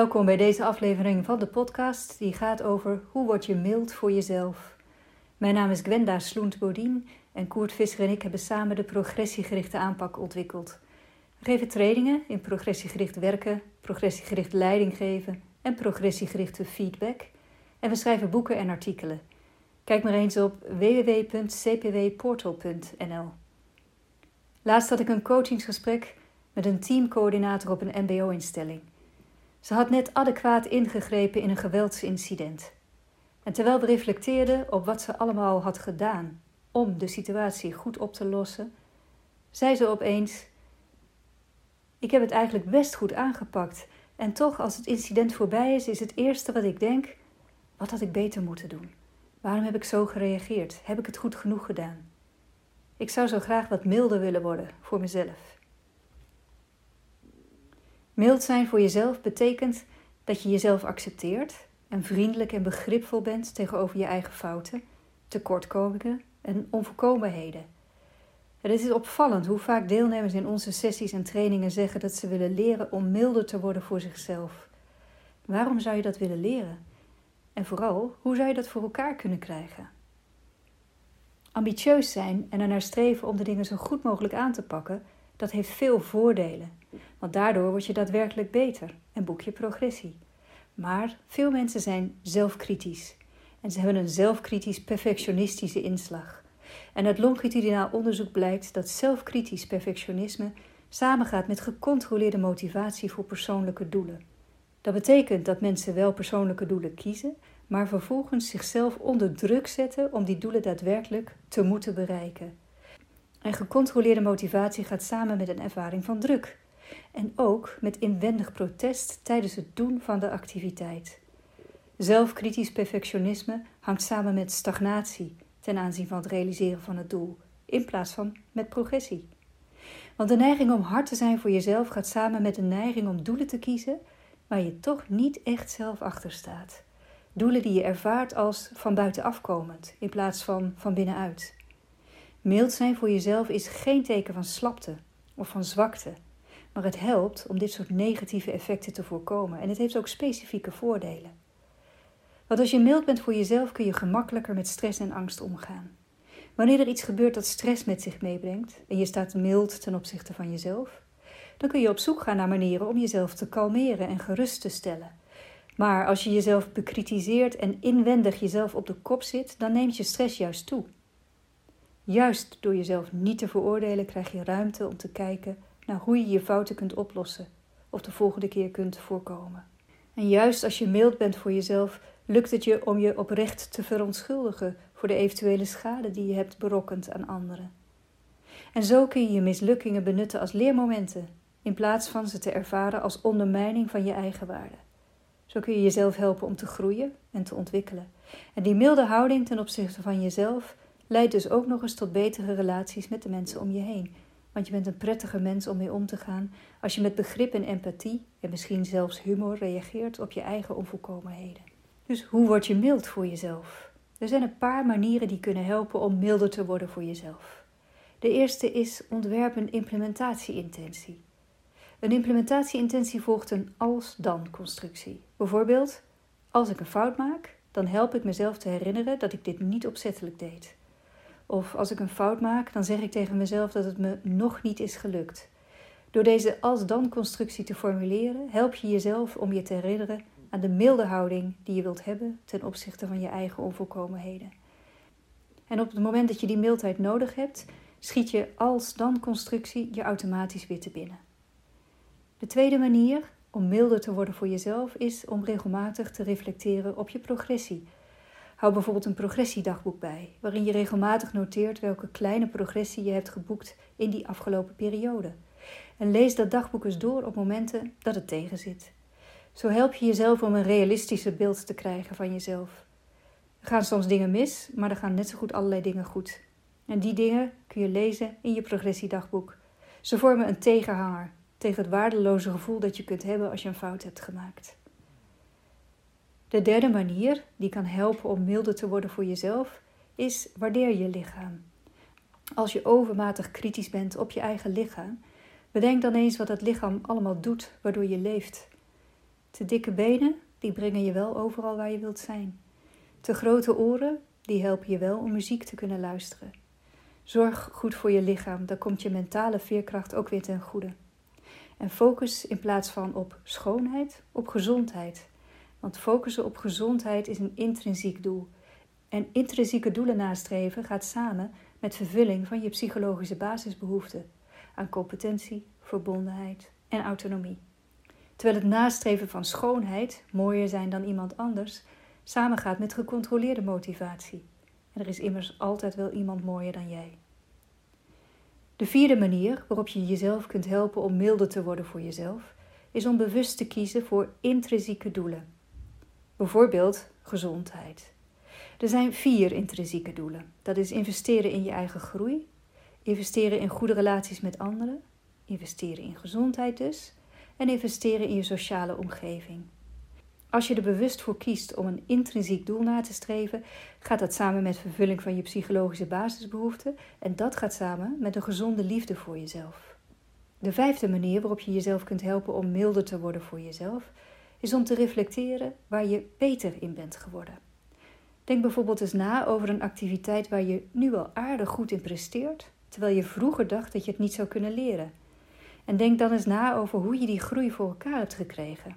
Welkom bij deze aflevering van de podcast die gaat over hoe word je mild voor jezelf. Mijn naam is Gwenda Sloent-Bodien en Koert Visser en ik hebben samen de progressiegerichte aanpak ontwikkeld. We geven trainingen in progressiegericht werken, progressiegericht leiding geven en progressiegerichte feedback. En we schrijven boeken en artikelen. Kijk maar eens op www.cpwportal.nl. Laatst had ik een coachingsgesprek met een teamcoördinator op een MBO-instelling. Ze had net adequaat ingegrepen in een geweldsincident. En terwijl we reflecteerden op wat ze allemaal had gedaan om de situatie goed op te lossen, zei ze opeens: Ik heb het eigenlijk best goed aangepakt. En toch, als het incident voorbij is, is het eerste wat ik denk: wat had ik beter moeten doen? Waarom heb ik zo gereageerd? Heb ik het goed genoeg gedaan? Ik zou zo graag wat milder willen worden voor mezelf. Mild zijn voor jezelf betekent dat je jezelf accepteert en vriendelijk en begripvol bent tegenover je eigen fouten, tekortkomingen en onvolkomenheden. het is opvallend hoe vaak deelnemers in onze sessies en trainingen zeggen dat ze willen leren om milder te worden voor zichzelf. Waarom zou je dat willen leren? En vooral, hoe zou je dat voor elkaar kunnen krijgen? Ambitieus zijn en ernaar streven om de dingen zo goed mogelijk aan te pakken, dat heeft veel voordelen. Want daardoor word je daadwerkelijk beter en boek je progressie. Maar veel mensen zijn zelfkritisch. En ze hebben een zelfkritisch perfectionistische inslag. En uit longitudinaal onderzoek blijkt dat zelfkritisch perfectionisme samengaat met gecontroleerde motivatie voor persoonlijke doelen. Dat betekent dat mensen wel persoonlijke doelen kiezen, maar vervolgens zichzelf onder druk zetten om die doelen daadwerkelijk te moeten bereiken. En gecontroleerde motivatie gaat samen met een ervaring van druk. En ook met inwendig protest tijdens het doen van de activiteit. Zelfkritisch perfectionisme hangt samen met stagnatie ten aanzien van het realiseren van het doel, in plaats van met progressie. Want de neiging om hard te zijn voor jezelf gaat samen met de neiging om doelen te kiezen waar je toch niet echt zelf achter staat. Doelen die je ervaart als van buitenaf komend in plaats van van binnenuit. Mild zijn voor jezelf is geen teken van slapte of van zwakte, maar het helpt om dit soort negatieve effecten te voorkomen en het heeft ook specifieke voordelen. Want als je mild bent voor jezelf kun je gemakkelijker met stress en angst omgaan. Wanneer er iets gebeurt dat stress met zich meebrengt en je staat mild ten opzichte van jezelf, dan kun je op zoek gaan naar manieren om jezelf te kalmeren en gerust te stellen. Maar als je jezelf bekritiseert en inwendig jezelf op de kop zit, dan neemt je stress juist toe. Juist door jezelf niet te veroordelen, krijg je ruimte om te kijken naar hoe je je fouten kunt oplossen of de volgende keer kunt voorkomen. En juist als je mild bent voor jezelf, lukt het je om je oprecht te verontschuldigen voor de eventuele schade die je hebt berokkend aan anderen. En zo kun je je mislukkingen benutten als leermomenten, in plaats van ze te ervaren als ondermijning van je eigen waarde. Zo kun je jezelf helpen om te groeien en te ontwikkelen. En die milde houding ten opzichte van jezelf leidt dus ook nog eens tot betere relaties met de mensen om je heen. Want je bent een prettiger mens om mee om te gaan als je met begrip en empathie en misschien zelfs humor reageert op je eigen onvolkomenheden. Dus hoe word je mild voor jezelf? Er zijn een paar manieren die kunnen helpen om milder te worden voor jezelf. De eerste is ontwerp een implementatieintentie. Een implementatieintentie volgt een als-dan constructie. Bijvoorbeeld, als ik een fout maak, dan help ik mezelf te herinneren dat ik dit niet opzettelijk deed. Of als ik een fout maak, dan zeg ik tegen mezelf dat het me nog niet is gelukt. Door deze als-dan-constructie te formuleren, help je jezelf om je te herinneren aan de milde houding die je wilt hebben ten opzichte van je eigen onvolkomenheden. En op het moment dat je die mildheid nodig hebt, schiet je als-dan-constructie je automatisch weer te binnen. De tweede manier om milder te worden voor jezelf is om regelmatig te reflecteren op je progressie Hou bijvoorbeeld een progressiedagboek bij, waarin je regelmatig noteert welke kleine progressie je hebt geboekt in die afgelopen periode. En lees dat dagboek eens door op momenten dat het tegenzit. Zo help je jezelf om een realistischer beeld te krijgen van jezelf. Er gaan soms dingen mis, maar er gaan net zo goed allerlei dingen goed. En die dingen kun je lezen in je progressiedagboek. Ze vormen een tegenhanger tegen het waardeloze gevoel dat je kunt hebben als je een fout hebt gemaakt. De derde manier die kan helpen om milder te worden voor jezelf is waardeer je lichaam. Als je overmatig kritisch bent op je eigen lichaam, bedenk dan eens wat het lichaam allemaal doet waardoor je leeft. Te dikke benen, die brengen je wel overal waar je wilt zijn. Te grote oren, die helpen je wel om muziek te kunnen luisteren. Zorg goed voor je lichaam, dan komt je mentale veerkracht ook weer ten goede. En focus in plaats van op schoonheid, op gezondheid. Want focussen op gezondheid is een intrinsiek doel. En intrinsieke doelen nastreven gaat samen met vervulling van je psychologische basisbehoeften aan competentie, verbondenheid en autonomie. Terwijl het nastreven van schoonheid, mooier zijn dan iemand anders, samengaat met gecontroleerde motivatie. En er is immers altijd wel iemand mooier dan jij. De vierde manier waarop je jezelf kunt helpen om milder te worden voor jezelf, is om bewust te kiezen voor intrinsieke doelen. Bijvoorbeeld gezondheid. Er zijn vier intrinsieke doelen. Dat is investeren in je eigen groei, investeren in goede relaties met anderen, investeren in gezondheid dus, en investeren in je sociale omgeving. Als je er bewust voor kiest om een intrinsiek doel na te streven, gaat dat samen met vervulling van je psychologische basisbehoeften en dat gaat samen met een gezonde liefde voor jezelf. De vijfde manier waarop je jezelf kunt helpen om milder te worden voor jezelf, is om te reflecteren waar je beter in bent geworden. Denk bijvoorbeeld eens na over een activiteit waar je nu al aardig goed in presteert, terwijl je vroeger dacht dat je het niet zou kunnen leren. En denk dan eens na over hoe je die groei voor elkaar hebt gekregen.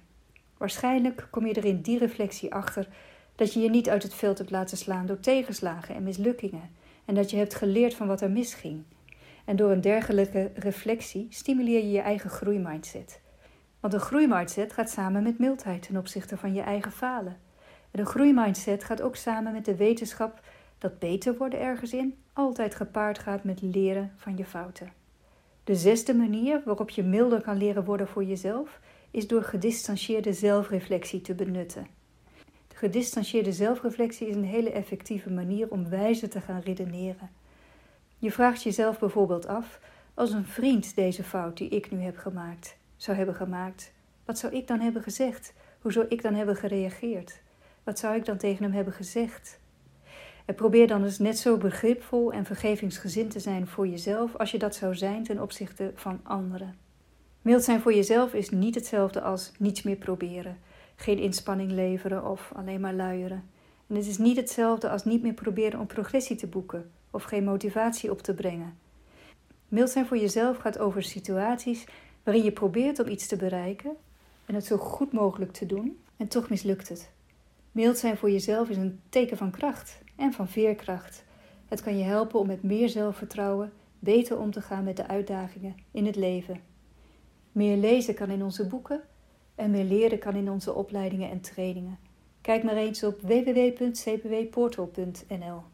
Waarschijnlijk kom je er in die reflectie achter dat je je niet uit het veld hebt laten slaan door tegenslagen en mislukkingen en dat je hebt geleerd van wat er misging. En door een dergelijke reflectie stimuleer je je eigen groeimindset. Want een groeimindset gaat samen met mildheid ten opzichte van je eigen falen. En een groeimindset gaat ook samen met de wetenschap dat beter worden ergens in altijd gepaard gaat met leren van je fouten. De zesde manier waarop je milder kan leren worden voor jezelf is door gedistanceerde zelfreflectie te benutten. De gedistanceerde zelfreflectie is een hele effectieve manier om wijzer te gaan redeneren. Je vraagt jezelf bijvoorbeeld af: als een vriend deze fout die ik nu heb gemaakt zou hebben gemaakt, wat zou ik dan hebben gezegd? Hoe zou ik dan hebben gereageerd? Wat zou ik dan tegen hem hebben gezegd? En probeer dan eens net zo begripvol en vergevingsgezind te zijn voor jezelf als je dat zou zijn ten opzichte van anderen. Mild zijn voor jezelf is niet hetzelfde als niets meer proberen, geen inspanning leveren of alleen maar luieren. En het is niet hetzelfde als niet meer proberen om progressie te boeken of geen motivatie op te brengen. Mild zijn voor jezelf gaat over situaties waarin je probeert om iets te bereiken en het zo goed mogelijk te doen en toch mislukt het. Mild zijn voor jezelf is een teken van kracht en van veerkracht. Het kan je helpen om met meer zelfvertrouwen beter om te gaan met de uitdagingen in het leven. Meer lezen kan in onze boeken en meer leren kan in onze opleidingen en trainingen. Kijk maar eens op www.cpwportal.nl.